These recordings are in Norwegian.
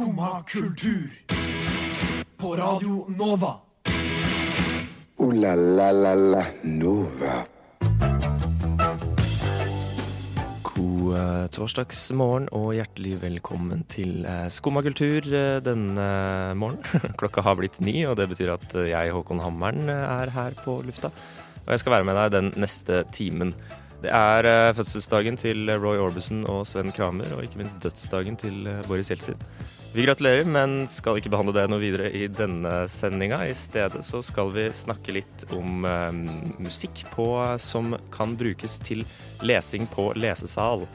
Skumma kultur. På Radio Nova. O-la-la-la-la Nova. God eh, torsdagsmorgen og hjertelig velkommen til eh, Skumma kultur eh, denne morgenen. Klokka har blitt ni, og det betyr at jeg, Håkon Hammeren, er her på lufta. Og jeg skal være med deg den neste timen. Det er fødselsdagen til Roy Orbison og Sven Kramer, og ikke minst dødsdagen til Boris Jeltsin. Vi gratulerer, men skal ikke behandle det noe videre i denne sendinga. I stedet så skal vi snakke litt om eh, musikk på, som kan brukes til lesing på lesesal.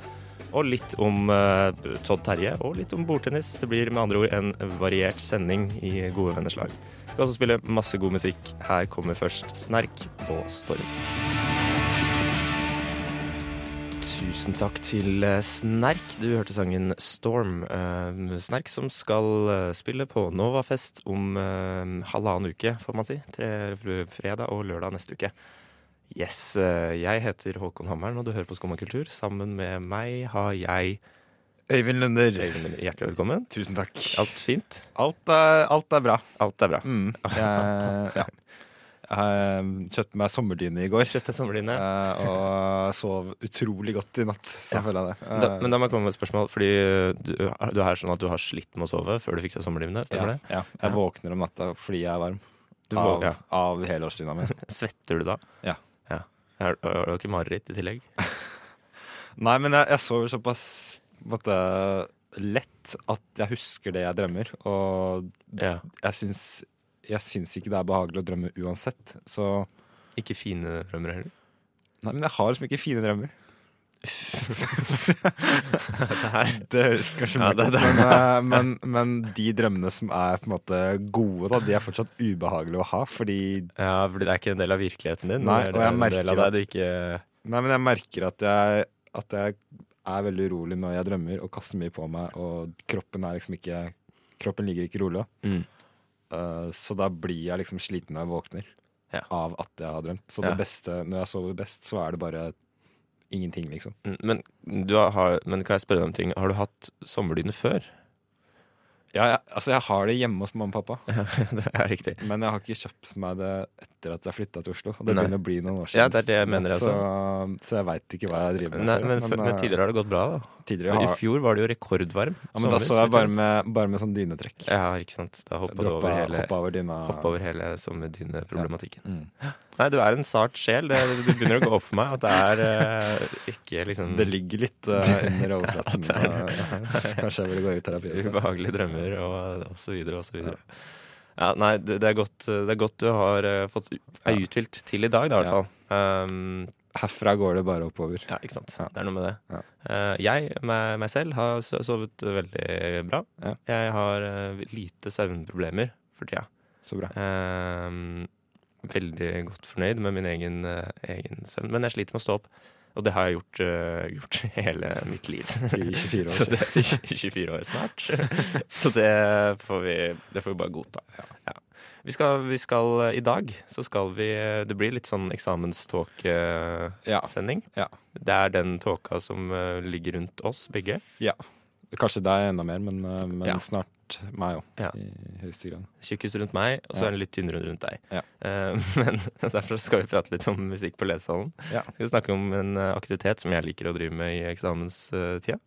Og litt om eh, Todd Terje, og litt om bordtennis. Det blir med andre ord en variert sending i gode venners lag. Skal også spille masse god musikk. Her kommer først Snerk og Storm. Tusen takk til eh, Snerk. Du hørte sangen Storm. Eh, Snerk som skal eh, spille på Novafest om eh, halvannen uke, får man si. Tre, fredag og lørdag neste uke. Yes, eh, jeg heter Håkon Hammeren, og du hører på Skumma kultur. Sammen med meg har jeg Øyvind Lunder. Øyvind Lunder. Hjertelig velkommen. Tusen takk. Alt fint? Alt er, alt er bra. Alt er bra. Mm. Ja. jeg kjøpte meg sommerdyne i går. Kjøpte sommerdyne. uh, Og sov utrolig godt i natt. Så Ja. føler jeg det. Da, men da må jeg komme med et spørsmål, fordi du, du er sånn at du har slitt med å sove før du fikk deg sommerdyne, ja, det? ja. Jeg våkner om natta fordi jeg er varm. Du av, ja. av helårsdyna mi. Svetter du da? Ja. ja. Har du ikke mareritt i tillegg? Nei, men jeg, jeg sover såpass måtte, lett at jeg husker det jeg drømmer. Og Ja. jeg syns, jeg syns ikke det er behagelig å drømme uansett. Så Ikke fine drømmer heller? Nei, men jeg har liksom ikke fine drømmer. Det her Det høres kanskje mye mørkt ut, men, eh, men, men de drømmene som er på en måte gode, da, de er fortsatt ubehagelige å ha. Fordi Ja, fordi det er ikke en del av virkeligheten din? Nei, og jeg er merker at- ikke Nei, men jeg merker at jeg, at jeg er veldig urolig når jeg drømmer og kaster mye på meg, og kroppen er liksom ikke Kroppen ligger ikke rolig. mm. Eh, så da blir jeg liksom sliten når jeg våkner Ja. av at jeg har drømt. Så Ja. det beste, når jeg sover best, så er det bare ingenting, liksom. Mm, Men, du har, men kan jeg spørre deg om ting? Har du hatt sommerdyne før? Ja, jeg, altså jeg har det hjemme hos mamma og pappa, det er riktig. men jeg har ikke kjøpt meg det etter at jeg flytta til Oslo. Og det Nei. begynner å bli noen år siden. Ja, det er det jeg mener, så, så jeg veit ikke hva jeg driver med. Nei, men, men, men eh, tidligere har det gått bra, da. tidligere I fjor var det jo rekordvarm. ja, men da så jeg bare med, bare med sånn dynetrekk. Ja, ikke sant. Da hoppa du over hele, hoppa over dyna. hoppa over hele sommerdyneproblematikken. Mm. Nei, du er en sart sjel. Det, det begynner å gå opp for meg at det er uh, ikke liksom Det ligger litt uh, under overflaten. Ja, er- kanskje jeg burde gå i terapi. ubehagelige drømmer og, og så videre og så videre. Ja, nei, det, er godt, det er godt du har eh, fått er uthvilt til i dag, da, i hvert Ja. Um, Herfra går det bare oppover. ja, ikke sant. Ja. Det er noe med det. Ja. Uh, jeg, meg, meg selv, har sovet veldig bra. Ja. Jeg har uh, lite søvnproblemer for tida. Så bra. Uh, veldig godt fornøyd med min egen, egen søvn. Men jeg sliter med å stå opp. Og det har jeg gjort, uh, gjort hele mitt liv. I 24 år. Så det er 24 år snart. Så det får vi, det får vi bare godta. Ja. Vi skal, vi skal, eh, I dag så skal vi eh, Det blir litt sånn eksamenståkesending. Ja. Det er den tåka som ligger rundt oss begge. Ja. Kanskje deg enda mer, men, men Ja. snart meg òg. Ja. I høyeste grad. Tjukkest rundt meg, og så Ja. er den litt tynnere rundt deg. Ja. Uh, men derfor skal vi prate litt om musikk på lesesalen. Ja. Vi skal snakke om en eh, aktivitet som jeg liker å drive med i eksamenstida.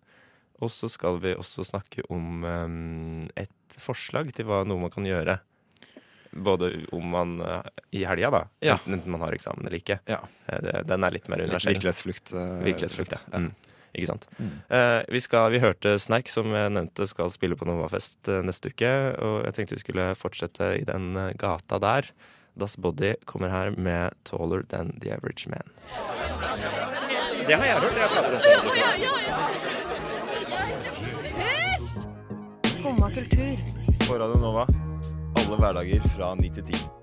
Og så skal vi også snakke om um, et forslag til hva noe man kan gjøre. Både om man uh, i helga, da. Enten man har eksamen eller ikke. Eh, det, den er litt mer Litt universell. virkelighetsflukt. eh, Virkelighetsflukt, ja. ja. Mm. Ikke sant. Mm. Uh, vi, skal, vi hørte Snerk, som jeg nevnte skal spille på Novafest eh, neste uke. Og jeg tenkte vi skulle fortsette i den eh, gata der. Das Body kommer her med 'Taller Than The Average Man'. Det har jeg hørt. Jeg prater om det. Skumma kultur. På Radio Nova alle hverdager fra 9 til 10.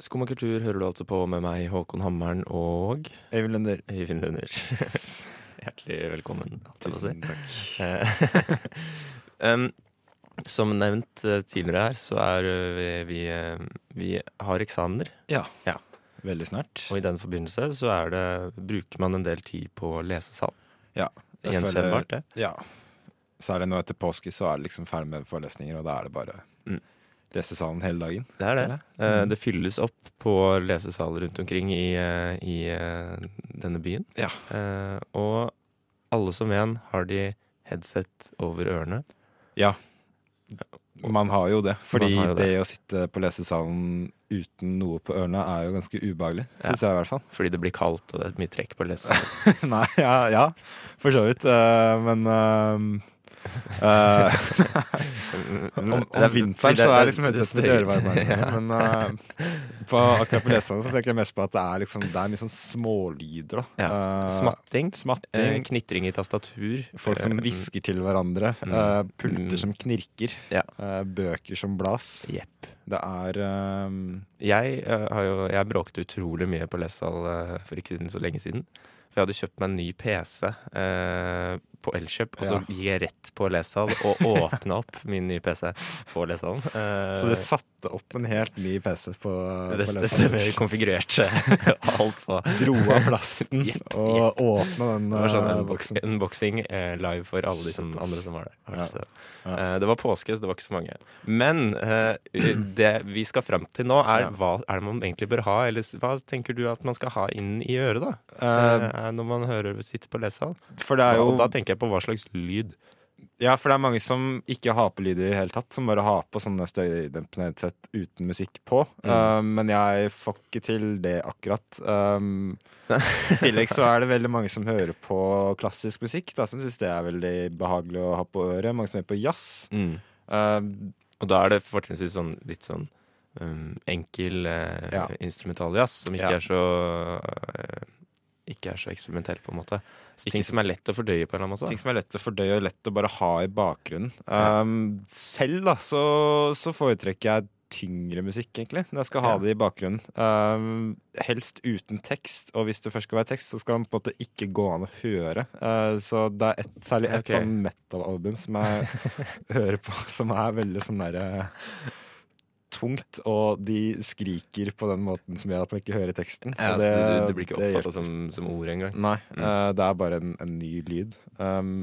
Skum og kultur hører du altså på med meg, Håkon Hammeren og Øyvind Lunder. Øyvind Lunder. Hjertelig velkommen. Tusen takk. Eh, um, som nevnt eh, tidligere her, så er eh, vi, vi, vi har eksamener. Veldig snart. Og i den forbindelse så er det, bruker man en del tid på lesesal. Ja. Gjenkjennbart, det. Ja. Så er det nå etter påske, så er det liksom ferdig med forelesninger, og da er det bare Mm. Lesesalen hele dagen. Det er det. Mm. Det fylles opp på lesesaler rundt omkring i, eh, i eh, denne byen. Ja. Og alle som en har de headset over ørene. Ja. Man har jo det. Fordi jo det. det. å sitte på lesesalen uten noe på ørene er jo ganske ubehagelig, Ja. syns jeg i hvert fall. Fordi det blir kaldt og det er mye trekk på lesesalen. Nei, ja, ja, for så vidt. men om, om vinteren så er liksom headsetet litt ørevarmende. Men uh, på, akkurat på leserne så tenker jeg mest på at det er, liksom, det er mye sånn smålyder. Da. Ja. Eh, Smatting. Eh, smatting. knitring i tastatur. Folk som Eh, hvisker til hverandre. Uh, eh, Mm. pulter som knirker. Ja. eh, bøker som blas. Yep. Det er eh, Jeg, uh, har jo, jeg bråkte utrolig mye på lesesal eh, for ikke siden, så lenge siden. For jeg hadde kjøpt meg en ny PC eh, på Elkjøp, og så Ja. gikk jeg rett på lesesal og åpna opp min nye PC på lesesalen. Uh, Så du satte opp en helt ny PC på, det, på det lesesalen. stemmer. Konfigurerte alt på. Dro av plasten yep, og åpna den uh, sånn eh, boksen. unboxing uh, live for alle de som, andre som var der. Ja. Ja. Uh, det var påske, så det var ikke så mange. Men det vi skal fram til nå, er hva er det man egentlig bør ha? Eller hva tenker du at man skal ha inn i øret, da? Når man hører sitter på lesesal? for det er jo da tenker jeg på hva slags lyd. Ja, for det er mange som ikke har på lyd i det hele tatt, som bare har på sånne støydempende headset uten musikk på. Mm. Eh, men jeg får ikke til det akkurat. Um, I tillegg så er det veldig mange som hører på klassisk musikk, da, som syns det er veldig behagelig å ha på øret. Mange som hører på jazz. Eh, Og da er det fortrinnsvis sånn litt sånn um, enkel uh, Ja. instrumental jazz, som ikke Ja. er så ikke er så eksperimentell, på en måte. Så ting som er lett å fordøye på en eller annen måte. Ting som er lett å fordøye og lett å bare ha i bakgrunnen. Um, selv da, så, så foretrekker jeg tyngre musikk, egentlig, når jeg skal ha Ja. det i bakgrunnen. Um, helst uten tekst, og hvis det først skal være tekst, så skal den på en måte ikke gå an å høre. Uh, så det er et, særlig et okay. sånn metal-album som jeg hører på, som er veldig sånn derre tungt, og de skriker på den måten som gjør at man ikke hører teksten. Ja, det, så det, det blir ikke det oppfatta som, som ord engang. Nei, Mm. uh, det er bare en, en ny lyd. Um,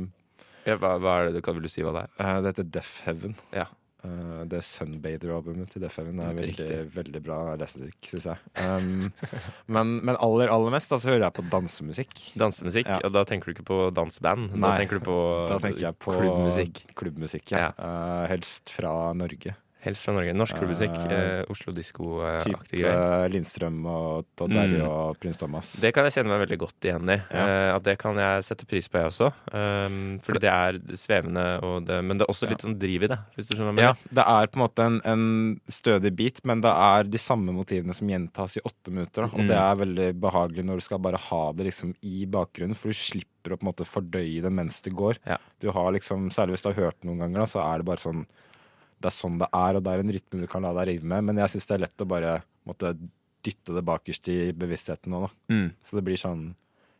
Ja, hva, hva er det, kan vil du si hva det er? Uh, det heter Deaf Heaven. Ja. Uh, det Sunbather-albumet til Deaf Heaven er veldig, veldig bra lesmusikk, syns jeg. Um, men, men aller, aller mest da, så hører jeg på dansemusikk. Dansemusikk, Ja. og da tenker du ikke på danseband? Da Nei, tenker du på, Da tenker jeg på klubbmusikk? klubbmusikk, ja. Eh, helst fra Norge. Helst fra Norge. Norsk klubbmusikk. Eh, Eh, Oslo disko-aktig greier. Type Lindstrøm og Todd Terje Mm. og Prins Thomas. Det kan jeg kjenne meg veldig godt igjen i. Ja. Eh, at det kan jeg sette pris på, jeg også. Um, fordi det er svevende, og det, men det er også litt sånn driv i det. Hvis du skjønner hva jeg Ja, det er på en måte en, en stødig bit, men det er de samme motivene som gjentas i åtte minutter. Da. Og Mm. det er veldig behagelig når du skal bare ha det liksom i bakgrunnen, for du slipper å på en måte fordøye det mens det går. Ja. Du har liksom, Særlig hvis du har hørt det noen ganger, da, så er det bare sånn Det er sånn det er, og det er en rytme du kan la deg rive med, men jeg syns det er lett å bare måtte dytte det bakerst i bevisstheten nå, da. Mm. Så det blir sånn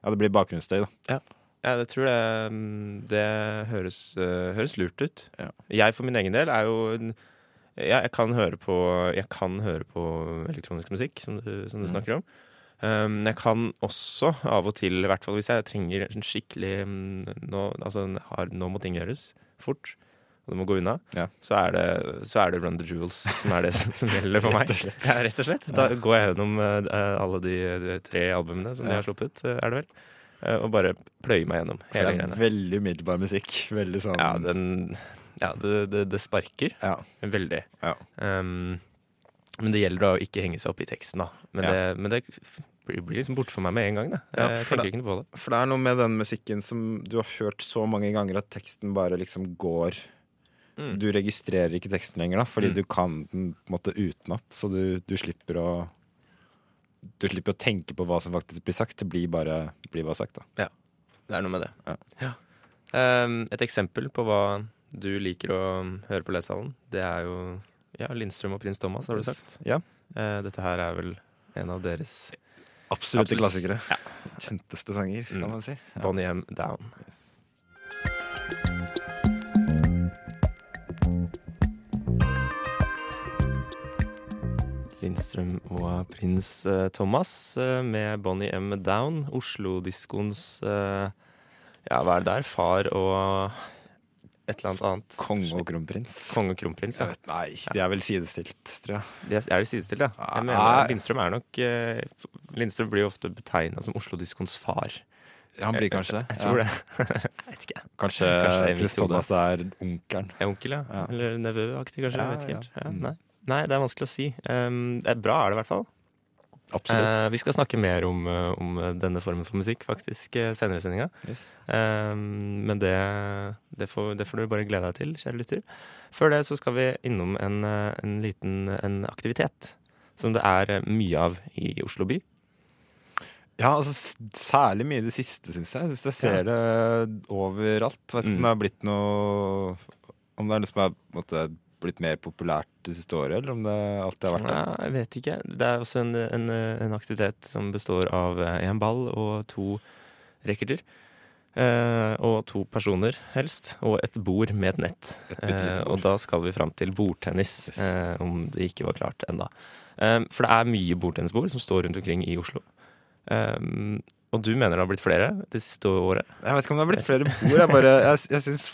Ja, det blir bakgrunnsstøy, da. Ja, jeg tror det, mm, det høres, uh, høres lurt ut. Ja. Jeg for min egen del er jo ja, jeg, kan høre på, jeg kan høre på elektronisk musikk, som du, som du Mm. snakker om. Um, jeg kan også av og til, i hvert fall hvis jeg trenger en skikkelig mm, nå, altså, har, nå må ting gjøres fort, og du må gå unna, Ja. så, er det, så er det Run the Jewels som er det som, som gjelder for meg. Rett og slett. Ja, rett og slett. Da går jeg gjennom uh, alle de, de tre albumene som de har sluppet, uh, er det vel. Uh, og bare pløyer meg gjennom For hele det er veldig umiddelbar musikk. Veldig sånn Ja, den, ja det, det, det sparker ja. veldig. Ja. Um, men det gjelder da å ikke henge seg opp i teksten, da. Men, Ja. det, men det blir, blir liksom borte for meg med en gang. Da. Ja, jeg for tenker ikke noe på det. For det er noe med den musikken som du har hørt så mange ganger at teksten bare liksom går Mm. Du registrerer ikke teksten lenger, da, fordi Mm. du kan den på en måte utenat. Så du, du slipper å Du slipper å tenke på hva som faktisk blir sagt. Det blir bare, blir bare sagt, da. Det er noe med det. Ja. Um, et eksempel på hva du liker å høre på lesesalen, det er jo ja, Lindstrøm og Prins Thomas, har du sagt. Ja. Uh, dette her er vel en av deres Absolutte Absolutt. klassikere. Ja. Kjenteste sanger, kan Mm. man si. Ja. Bonnie M. Down. Lindstrøm og prins eh, Thomas eh, med Bonnie M. Down. Oslo-diskoens eh, Ja, hva er det der? Far og et eller annet annet. Konge og kronprins. Konge og kronprins, ja. Vet, nei, de er vel sidestilt, tror jeg. De er, er de sidestilt, ja? Jeg mener, Lindstrøm er nok Lindstrøm blir jo ofte betegna som Oslo-diskoens far. Han blir kanskje det. Jeg tror ja. det. jeg vet ikke. Kanskje, Kanskje prins. Thomas er onkelen. Er onkel, ja? Ja. Eller nevøaktig, kanskje? Ja, jeg vet ikke ja. Ja, nei. Nei, det er vanskelig å si. Um, det er bra er det i hvert fall. Absolutt. Uh, vi skal snakke mer om, eh, om denne formen for musikk faktisk eh, senere i sendinga. Yes. Um, men det, det, får, det får du bare glede deg til, kjære lytter. Før det så skal vi innom en, eh, en liten en aktivitet som det er eh, mye av i Oslo by. Ja, altså særlig mye i det siste, syns jeg. Jeg, jeg ser det overalt. Vet ikke Mm. om det har blitt noe Om det er noe som blitt mer populært det siste året, eller om det alltid har vært det. Ja, jeg vet ikke. Det er også en, en, en aktivitet som består av én en ball og to racketer. Eh, og to personer, helst. Og et bord med et nett. Et Eh, og da skal vi fram til bordtennis, Yes. eh, om det ikke var klart enda. Eh, for det er mye bordtennisbord som står rundt omkring i Oslo. Eh, og du mener det har blitt flere det siste året? Jeg vet ikke om det har blitt flere bord. Jeg, bare, jeg, jeg syns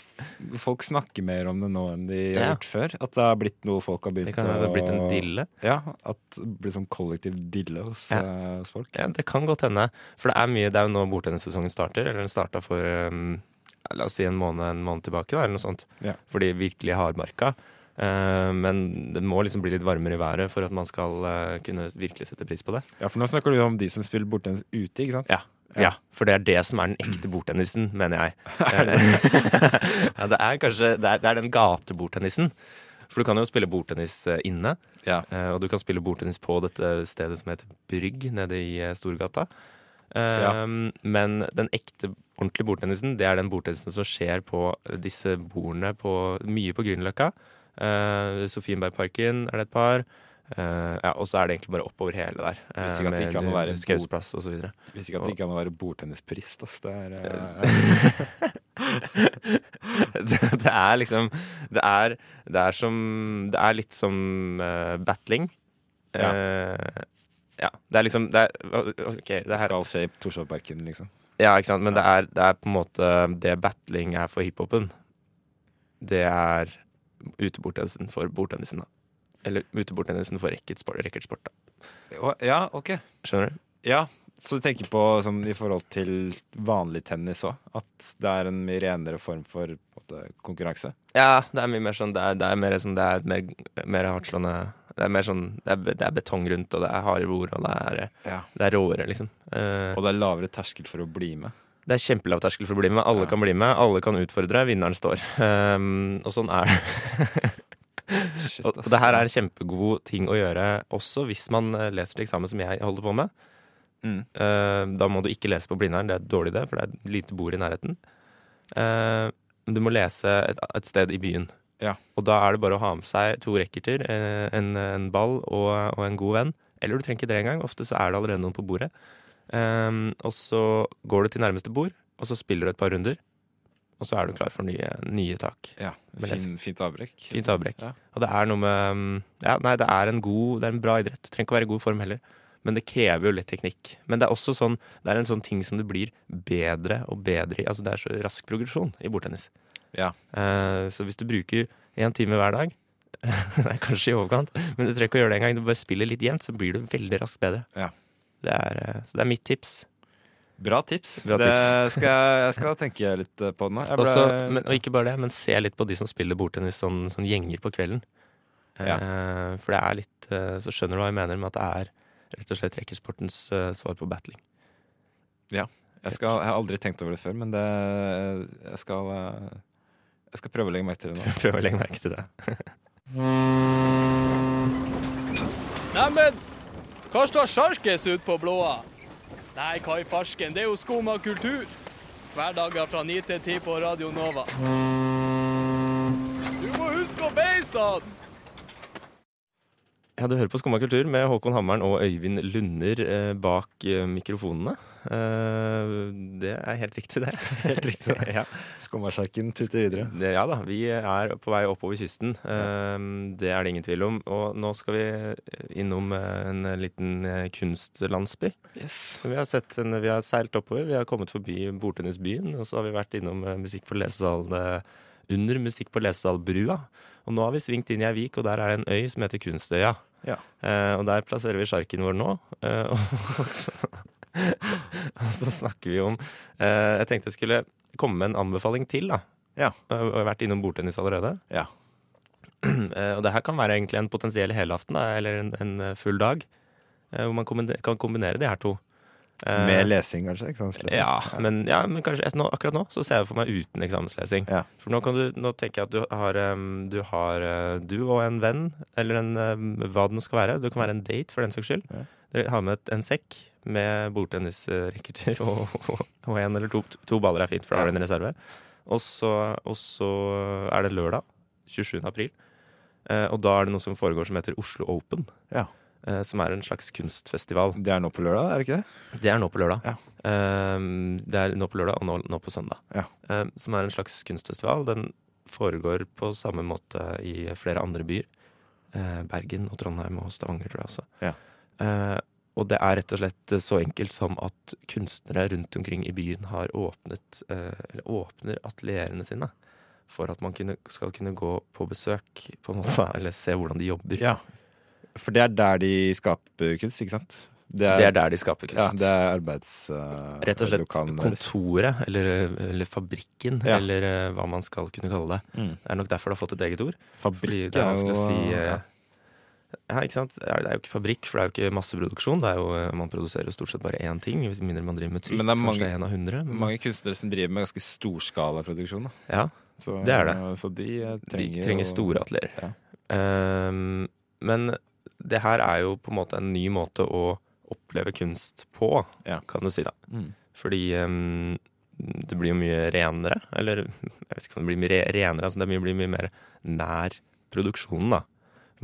folk snakker mer om det nå enn de har Ja. gjort før. At det har blitt noe folk har Det begynt Det har blitt en dille. Ja, at det blir sånn kollektiv dille hos, Ja. eh, hos folk. Ja, det kan godt hende. For det er mye, det er jo nå bordtennissesongen starter. Eller den starta for um, la oss si en måned, en måned tilbake, da, eller noe sånt. Ja. For de virkelig hardmarka. Eh, men det må liksom bli litt varmere i været for at man skal eh, kunne virkelig sette pris på det. Ja, for nå snakker du om de som spiller bordtennis ute, ikke sant? Ja. Ja. For det er det som er den ekte bordtennisen, mener jeg. ja, det er kanskje det er, det er den gatebordtennisen. For du kan jo spille bordtennis eh, inne. Ja. Eh, og du kan spille bordtennis på dette stedet som heter Brygg, nede i eh, Storgata. Eh, Ja. Men den ekte, ordentlige bordtennisen, det er den bordtennisen som skjer på disse bordene på, mye på Grünerløkka. Uh, Sofienbergparken er det et par. Uh, ja, og så er det egentlig bare oppover hele der. Uh, Visste ikke at det ikke kan være. Visste ikke at det ikke kan være bordtennispurist. ass. Det er, det, det er liksom Det er, det er som Det er litt som uh, battling. Ja. Ja. Det er liksom det er, OK, det her skal skje i Torshovparken, liksom. Ja, ikke sant. Men det er, det er på en måte det battling er for hiphopen. Det er utebordtennisen for bordtennisen, da. Eller utebordtennisen for racketsport. Ja, ok. Skjønner du? Ja, så du tenker på sånn i forhold til vanlig tennis òg? At det er en mye renere form for på måte, konkurranse? Ja, det er mye mer sånn Det er, det er mer sånn Det er mer, mer hardtslående Det er mer sånn det er, det er betong rundt, og det er harde bord, og det er, Ja. det er råere, liksom. Uh, Og det er lavere terskel for å bli med. Det er kjempelav terskel for å bli med. Alle Ja. kan bli med, alle kan utfordre. Vinneren står. Um, og sånn er det. Shit, og det her er en kjempegod ting å gjøre også hvis man eh, leser til eksamen, som jeg holder på med. Mm. Uh, da må du ikke lese på Blindern, det er dårlig idé, for det er lite bord i nærheten. Uh, du må lese et, et sted i byen. Ja. Og da er det bare å ha med seg to racketer, eh, en, en ball og, og en god venn. Eller du trenger ikke det engang. Ofte så er det allerede noen på bordet. Um, og så går du til nærmeste bord, og så spiller du et par runder. Og så er du klar for nye, nye tak. Ja, fin, Fint avbrekk. Fint avbrekk. Ja. Og det er noe med Ja, nei, det er en god Det er en bra idrett. Du trenger ikke å være i god form heller. Men det krever jo litt teknikk. Men det er også sånn Det er en sånn ting som du blir bedre og bedre i. Altså det er så rask progresjon i bordtennis. Ja. Uh, så hvis du bruker én time hver dag Det er kanskje i overkant, men du trenger ikke å gjøre det engang. Du bare spiller litt jevnt, så blir du veldig raskt bedre. Ja. Det er, eh, så det er mitt tips. Bra tips. Bra det tips. Skal jeg, jeg skal tenke litt eh, på det nå. Jeg ble, Også, men, og ikke bare det, men se litt på de som spiller bordtennis sånn, sånn gjenger på kvelden. Ja. Eh, for det er litt eh, Så skjønner du hva jeg mener med at det er rett og slett rekkersportens uh, svar på battling. jeg, skal, jeg har aldri tenkt over det før, men det Jeg skal, jeg skal prøve å legge merke til det nå. Prøve å legge merke til det. Neimen, hva står sjarkes ut på blåa? Nei, hva i farsken, det er jo skum kultur. Hverdager fra 9 til 10 på Radio Nova. Du må huske å beise han! Ja, du hører på Skumma kultur med Håkon Hammeren og Øyvind Lunder eh, bak eh, mikrofonene. Eh, det er helt riktig, det. Helt riktig, ja. Skummasjarken tuter videre. Det, ja da, vi er på vei oppover kysten. Det er det ingen tvil om. Og nå skal vi innom en liten kunstlandsby. Yes. vi har, sett vi har seilt oppover. Vi har kommet forbi bordtennisbyen, og så har vi vært innom Musikk for lesesal under Musikk på Lesedalbrua. Og nå har vi svingt inn i ei vik, og der er det en øy som heter Kunstøya. Ja. Eh, og der plasserer vi sjarken vår nå. Eh, og, så, og så snakker vi om eh, Jeg tenkte jeg skulle komme med en anbefaling til, da. Ja. Og jeg har vært innom bordtennis allerede. Ja. Eh, og det her kan være egentlig en potensiell helaften, da, eller en, en eh, full dag. eh, Hvor man kan kombinere de her to. Eh, Med lesing, kanskje? Eksamenslesing. ja, men, ja, men kanskje nå, akkurat nå så ser jeg for meg uten eksamenslesing. Ja. For nå, kan du, nå tenker jeg at du har, du har eh, du og en venn, eller en, hva det nå skal være. Det kan være en date, for den saks skyld. Ja. Dere har med en sekk med bordtennisracketer, og, og, og en eller to, to baller er fint, for da har du en reserve. Og så, og så er det lørdag, 27. april. Eh, og da er det noe som foregår som heter Oslo Open. Ja. Eh, som er en slags kunstfestival. Det er nå på lørdag, er det ikke det? Det er nå på lørdag. Ja. Ehm, det er nå på lørdag og nå, nå på søndag. Ja. Ehm, som er en slags kunstfestival. Den foregår på samme måte i flere andre byer. Eh, Bergen og Trondheim og Stavanger, tror jeg også. Ja. Eh, og det er rett og slett så enkelt som at kunstnere rundt omkring i byen har åpnet, eller åpner atelierene sine. For at man kunne, skal kunne gå på besøk, på en måte, eller se hvordan de jobber. Ja. For det er der de skaper kunst, ikke sant? Det er der de skaper kunst. Ja, det er arbeids... uh, Rett og slett kontoret, eller, eller fabrikken, Ja. eller uh, hva man skal kunne kalle det. Mm. Det er nok derfor det har fått et eget ord. Fordi det er vanskelig å si uh, ja. Ja, ikke sant? Det er er jo ikke fabrikk, for det er jo ikke masseproduksjon. Det er jo, man produserer jo stort sett bare én ting, hvis mindre man driver med trykk. Men det er mange- en av hundre. men- Mange kunstnere som driver med ganske storskalaproduksjon. Ja, Så, Det er det. Så de trenger, de trenger, store atelier. Ja. Ehm, men det her er jo på en måte en ny måte å oppleve kunst på, Ja. kan du si da. Mm. Fordi um, det blir jo mye renere. Eller jeg vet ikke om det blir mye renere, altså det blir mye mer nær produksjonen, da.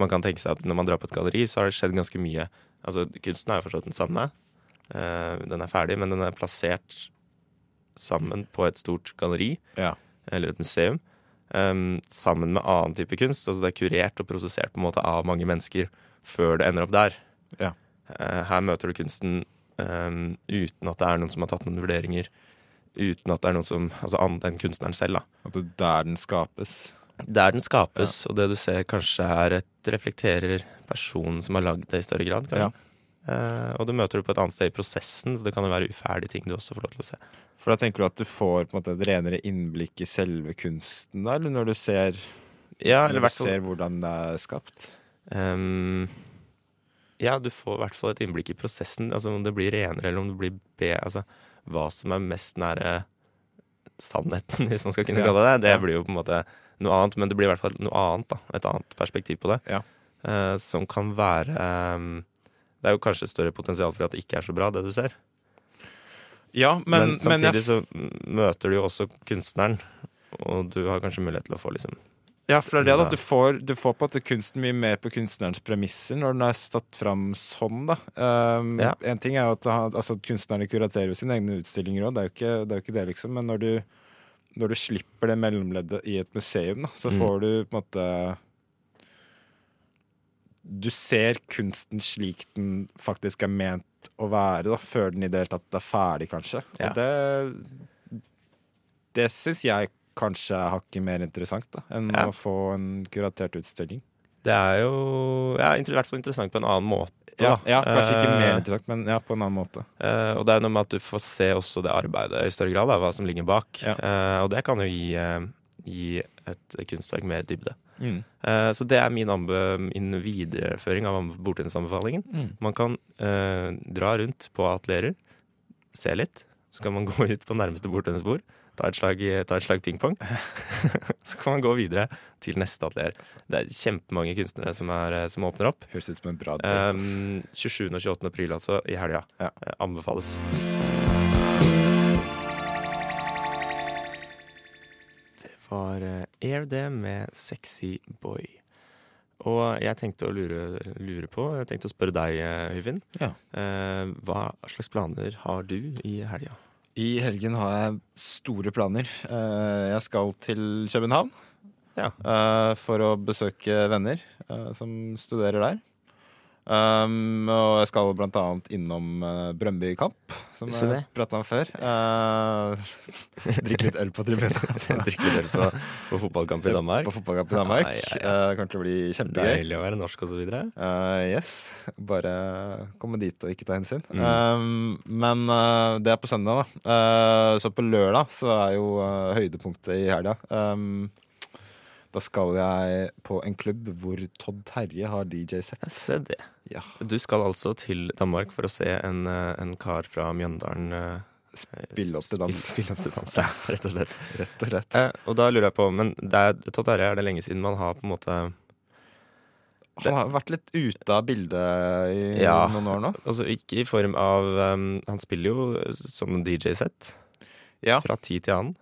Man kan tenke seg at når man drar på et galleri, så har det skjedd ganske mye. Altså, kunsten er jo forstått den samme. Uh, den er ferdig, men den er plassert sammen på et stort galleri, Ja. eller et museum. Um, sammen med annen type kunst. Altså det er kurert og prosessert på en måte av mange mennesker før det ender opp der. Ja. Eh, her møter du kunsten um, uten at det er noen som har tatt noen vurderinger. Uten at det er noen som Altså annet enn kunstneren selv, da. At det er der den skapes. Der den skapes, og det du ser kanskje er et reflekterer personen som har lagd det i større grad. kanskje. Eh, og du møter det på et annet sted i prosessen, så det kan jo være uferdige ting du også får lov til å se. For da tenker du at du får på en måte et renere innblikk i selve kunsten, da? Eller når du ser, Ja, eller når du ser hvordan det er skapt? Ehm, Ja, du får i hvert fall et innblikk i prosessen. Altså om det blir renere, eller om det blir B. Altså hva som er mest nære sannheten, hvis man skal kunne kalle det det. Det blir jo på en måte noe annet, men det blir i hvert fall noe annet, da. Et annet perspektiv på det. Ja. Uh, som kan være um, Det er jo kanskje større potensial for at det ikke er så bra, det du ser. Ja, men, Men, samtidig jeg, så møter du jo også kunstneren, og du har kanskje mulighet til å få liksom ja, for det er det at du får, du får på at kunsten mye mer på kunstnerens premisser når den er satt fram sånn, da. Um, Ja. En ting er jo at, altså, kunstnerne kuraterer jo sine egne utstillinger òg, det, det er jo ikke det, liksom. Men når du, når du slipper det mellomleddet i et museum, da, så Mm. får du på en måte Du ser kunsten slik den faktisk er ment å være, da, før den i det hele tatt er ferdig, kanskje. Ja. Og det Det syns jeg kanskje er hakket mer interessant da, enn Ja. å få en kuratert utstilling. Det er jo ja, i hvert fall interessant på en annen måte. Ja, ja Kanskje ikke mer Eh, interessant, men ja, på en annen måte. Uh, og det er noe med at du får se også det arbeidet i større grad, da, hva som ligger bak. Ja. Uh, og det kan jo gi, uh, gi et kunstverk mer dybde. Mm. Så det er min, min videreføring av anbe- bordtennisanbefalingen. Mm. Man kan dra rundt på atelierer, se litt. Så kan man gå ut på nærmeste bordtennisbord, ta et slag, ta et slag pingpong. så kan man gå videre til neste atelier. Det er kjempemange kunstnere som, er, eh, som åpner opp. Høres ut som en bra date. Um, 27. og 28. april, altså, i helga. Ja. Eh, Anbefales. Det var eh, Air Day med Sexy Boy. Og jeg tenkte å lure, lure på, jeg tenkte å spørre deg, Øyvind. Ja. Eh, hva slags planer har du i helga? I helgen har jeg store planer. Eh, Jeg skal til København Ja. eh, for å besøke venner eh, som studerer der. Um, og jeg skal annet innom uh, Brøndby kamp, som jeg prata om før. Uh, drikke litt øl på tribunen. Drikke litt øl på, på fotballkamp i Danmark. På fotballkamp i Danmark. Ja, ja, ja. Uh, kommer til å bli kjempegøy. Deilig å være norsk videre. Uh, yes. Bare komme dit og ikke ta hensyn. Mm. Um, men uh, det er på søndag, da. Så på lørdag så er jo høydepunktet i helga. Um, da skal jeg på en klubb hvor Todd Terje har DJ-sett. Se det. Ja. Du skal altså til Danmark for å se en, eh, en kar fra Mjøndalen eh, Spille opp til dans. Spille, opp til dans, ja, rett og slett. Rett og slett. Eh, og da lurer jeg på, men det er, Todd Terje, er det lenge siden man har på en måte Han har vært litt ute av bildet i Ja. noen år nå. Altså ikke i form av um, Han spiller jo sånn DJ-sett Ja. fra tid til annen.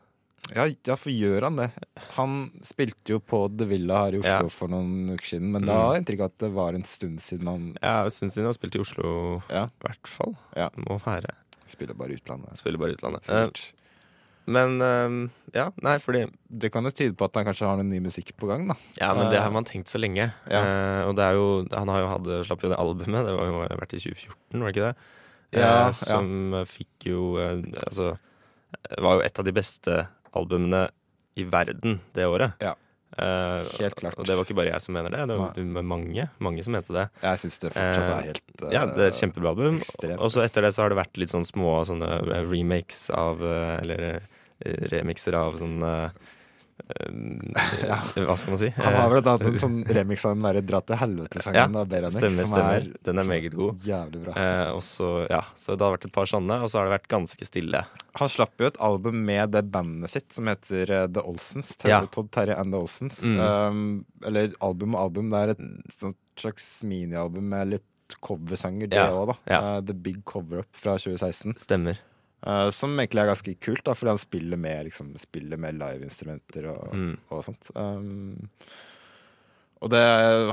Ja, ja, for gjør han det? Han spilte jo på The Villa her i Oslo Ja. for noen uker siden, men Mm. da har jeg inntrykk av at det var en stund siden han Ja, en stund siden han spilte i Oslo, Ja. i hvert fall. Ja. Må være. spiller bare utlandet. Spiller bare utlandet. Eh, men eh, ja, nei, fordi Det kan jo tyde på at han kanskje har noen ny musikk på gang, da. Ja, men det Eh, har man tenkt så lenge. ja. Eh, og det er jo Han har jo hatt, slapp jo det albumet, det var jo vært i 2014, var det ikke det? Ja, eh, ja. som fikk jo eh, Altså det var jo et av de beste albumene i verden det året. Ja. Eh, Helt klart. Og det var ikke bare jeg som mener det, det var mange, mange som mente det. Jeg syns det fortsatt Eh, er helt eh, Ja, det er et kjempebra album. ekstremt. Og så etter det så har det vært litt sånn små sånne eh, remakes av eh, Eller eh, remixer av sånn eh, eh, Hva skal man si? Han har vel hatt en sånn remix av den derre Dra til helvete-sangen Ja, av Beranek, stemmer, som stemmer. er Den er meget god. jævlig bra. Eh, også, ja, så det har vært et par sånne, og så har det vært ganske stille. Han slapp jo et album med det bandet sitt som heter eh, The Olsens. Ter Ja. Todd Terje and The Olsens. Mm. Um, eller album og album. Det er et sånt slags minialbum med litt coversanger, det Ja, da. ja. Uh, The Big Cover Up fra 2016. Stemmer. Eh, som egentlig er ganske kult, da, fordi han spiller med, liksom, spiller med liveinstrumenter og, Mm. og sånt. Um, og det,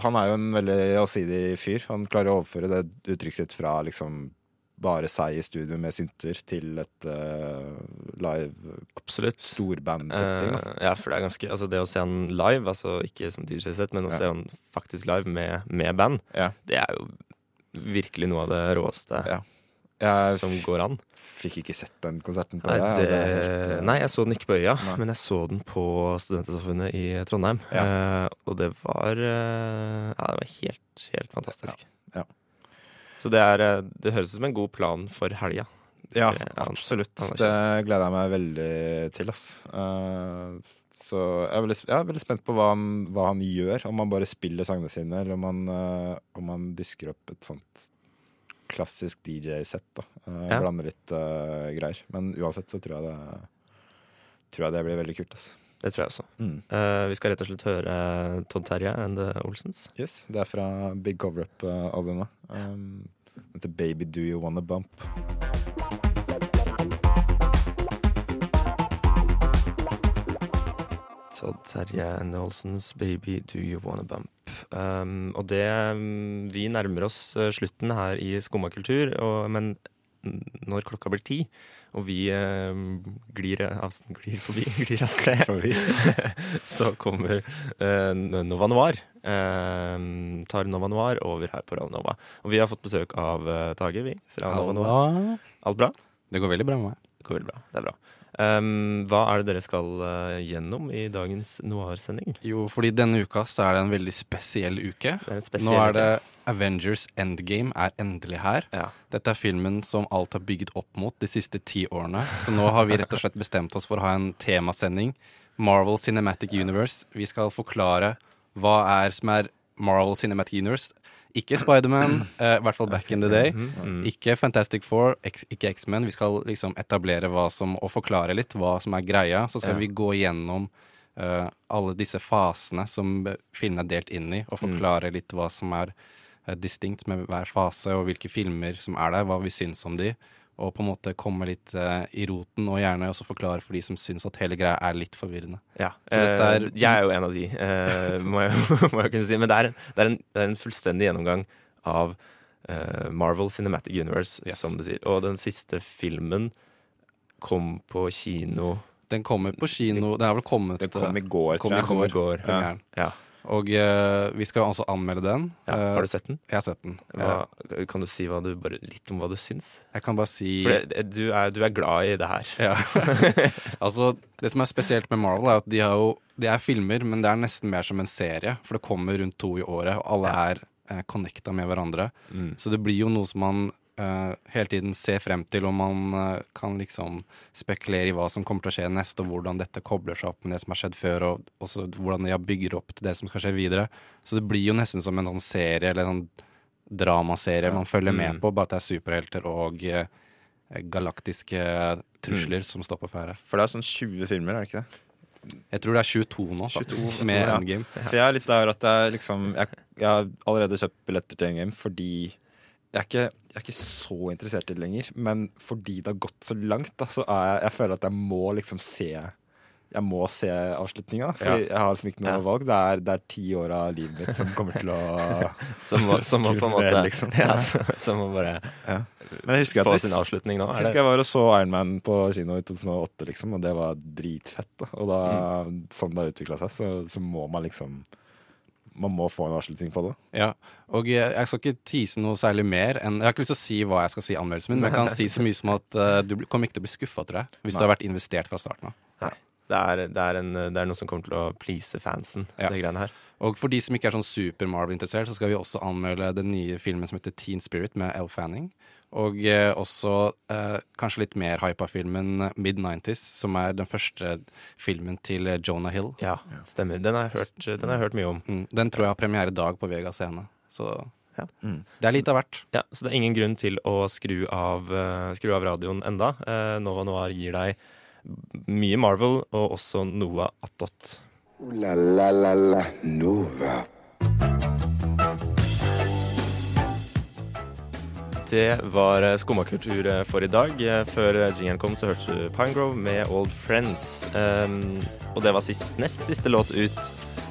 han er jo en veldig allsidig fyr. Han klarer å overføre det uttrykket sitt fra liksom bare seg i studio med synter til et uh, live Absolutt. storbandsetting. Eh, ja, for det er ganske Altså, det å se han live, altså ikke som DJ-sett, men å Ja. se han faktisk live med, med band, Ja. det er jo virkelig noe av det råeste Ja. Jeg som går an. fikk ikke sett den konserten. på Nei, det, det helt, uh... nei, jeg så den ikke på Øya, Nei. men jeg så den på Studentersamfunnet i Trondheim. Eh, og det var uh, Ja, det var helt, helt fantastisk. Ja. Ja. Så det er Det høres ut som en god plan for helga. Ja, absolutt. Det gleder jeg meg veldig til. Ass. Så jeg er, veldig, jeg er veldig spent på hva han, hva han gjør. Om han bare spiller sangene sine, eller om han, om han disker opp et sånt klassisk DJ-sett. da. Eh, Ja. Blander litt uh, greier. Men uansett så tror jeg det, tror jeg det blir veldig kult. Altså. Det tror jeg også. Mm. Uh, vi skal rett og slett høre Todd Terje and the Olsens. Yes, Det er fra Big Cover Up-albumet. Um, det heter Baby Do You Wanna Bump. Todd Terje Olsens 'Baby Do You Wanna Bump'. Um, og det um, Vi nærmer oss uh, slutten her i Skumma kultur, men når klokka blir ti, og vi eh, glir, av, glir forbi, glir av sted, så kommer eh, Nova Noir. Eh, tar Nova Noir over her på Rall Nova. Og vi har fått besøk av uh, Tage, vi, fra Nova Noir. Alt bra? Det går veldig bra med meg. Det går veldig bra. Det er bra. Um, hva er det dere skal uh, gjennom i dagens noir-sending? Jo, fordi denne uka så er det en veldig spesiell uke. Er spesiell Nå er det. Avengers Endgame er endelig her. Ja. Dette er filmen som alt har bygget opp mot de siste ti årene. Så nå har vi rett og slett bestemt oss for å ha en temasending. Marvel Cinematic Universe. Vi skal forklare hva er som er Marvel Cinematic Universe. Ikke Spiderman, uh, i hvert fall back in the day. Mm. Ikke Fantastic Four, X, ikke X-Men. Vi skal liksom etablere hva som, og forklare litt hva som er greia. Så skal vi gå gjennom uh, alle disse fasene som filmen er delt inn i, og forklare litt hva som er uh, distinkt med hver fase, og hvilke filmer som er der, hva vi syns om de. Og på en måte komme litt uh, i roten, og gjerne også forklare for de som syns at hele greia er litt forvirrende. Ja. Så dette er- Eh, jeg er jo en av de, uh, må, jeg, må jeg kunne si. Men det er en, det er en, det er en fullstendig gjennomgang av uh, Marvel Cinematic Universe, Yes. som du sier. Og den siste filmen kom på kino Den kommer på kino Den har vel kommet Den kom i går, kom tror i jeg. kom i går. ja. Ja. Og eh, vi skal altså anmelde den. Ja, Eh, har du sett den? Jeg har sett den. Hva, kan du si du, bare, litt om hva du syns? Jeg kan bare si For det, du, er, du er glad i det her. Ja. altså, det som er spesielt med Marvel, er at de har jo De er filmer, men det er nesten mer som en serie. For det kommer rundt to i året, og alle er eh, connecta med hverandre. Mm. Så det blir jo noe som man eh, hele tiden se frem til, og man uh, kan liksom spekulere i hva som kommer til å skje neste, og hvordan dette kobler seg opp med det som har skjedd før, og også hvordan de bygger opp til det som skal skje videre. Så det blir jo nesten som en sånn serie, eller en sånn dramaserie man følger Mm. med på, bare at det er superhelter og uh, galaktiske trusler som står på ferde. For det er sånn 20 filmer, er det ikke det? Jeg tror det er 22 nå, faktisk, 22, med ja. Endgame. For jeg er litt der at jeg liksom Jeg, jeg har allerede kjøpt billetter til Endgame fordi jeg er, ikke, jeg er ikke så interessert i det lenger, men fordi det har gått så langt, da, så er jeg, jeg føler at jeg må liksom se Jeg må se avslutninga. Fordi jeg har liksom ikke noe Ja. valg. Det er, det er ti år av livet mitt som kommer til å Som, må- som må på en måte liksom. ja, Som må bare ja. Men jeg husker få sin avslutning nå. jeg Er husker jeg var og så Iron Man på kino i 2008, liksom, og det var dritfett. Da. Og da, sånn det har utvikla seg, så, så må man liksom Man må få en avslutning på det. Ja, og jeg, jeg skal ikke tease noe særlig mer enn Jeg har ikke lyst til å si hva jeg skal si i anmeldelsen min, men jeg kan si så mye som at uh, du kommer ikke til å bli skuffa, tror jeg, hvis du har vært investert fra starten av. Det er, det, er en, det er noe som kommer til å please fansen, Ja. det greiene her. Og for de som ikke er sånn super Marvel-interessert, så skal vi også anmelde den nye filmen som heter Teen Spirit med Elle Fanning. Og eh, også eh, kanskje litt mer hypa filmen Mid-90s, som er den første filmen til eh, Jonah Hill. Ja, stemmer. Den har jeg hørt, den har jeg hørt mye om. Mm, den tror jeg har premiere i dag på Vega scene. Så Ja. Mm. det er litt av hvert. Ja, Så det er ingen grunn til å skru av, uh, skru av radioen enda. Uh, Nova Noir gir deg mye Marvel, og også noe attåt. Uh, la la la la Nova. Det var Skumma skummakultur eh, for i dag. Eh, Før jingeren kom, så hørte du Pinegrove med Old Friends. Um, og det var sist, nest siste låt ut.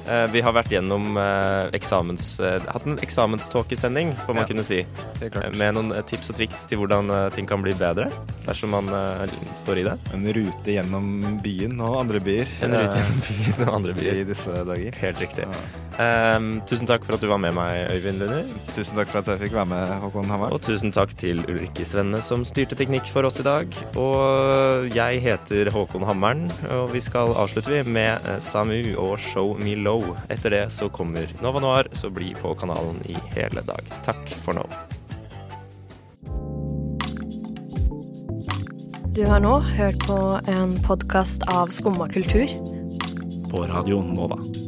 Uh, vi har vært gjennom uh, eksamens... uh, hatt en eksamenståkesending, får man Ja. kunne si. Eh. Med noen eh, tips og triks til hvordan eh, ting kan bli bedre dersom man eh, står i det. En rute gjennom byen og andre byer. En rute eh, gjennom byen og andre byer. I disse dager. Helt riktig. Um, tusen takk for at du var med meg, Øyvind Lunder. Tusen takk for at jeg fikk være med, Håkon Hamar. Og tusen takk til Ulrikke Svenne som styrte teknikk for oss i dag. Og jeg heter Håkon Hammeren, og vi skal avslutte vi med eh, Samu og Show Me Low. Etter det så kommer Nova Noir, så bli på kanalen i hele dag. Takk for nå. Du har nå hørt på en podkast av Skumma kultur. På Radio Nova.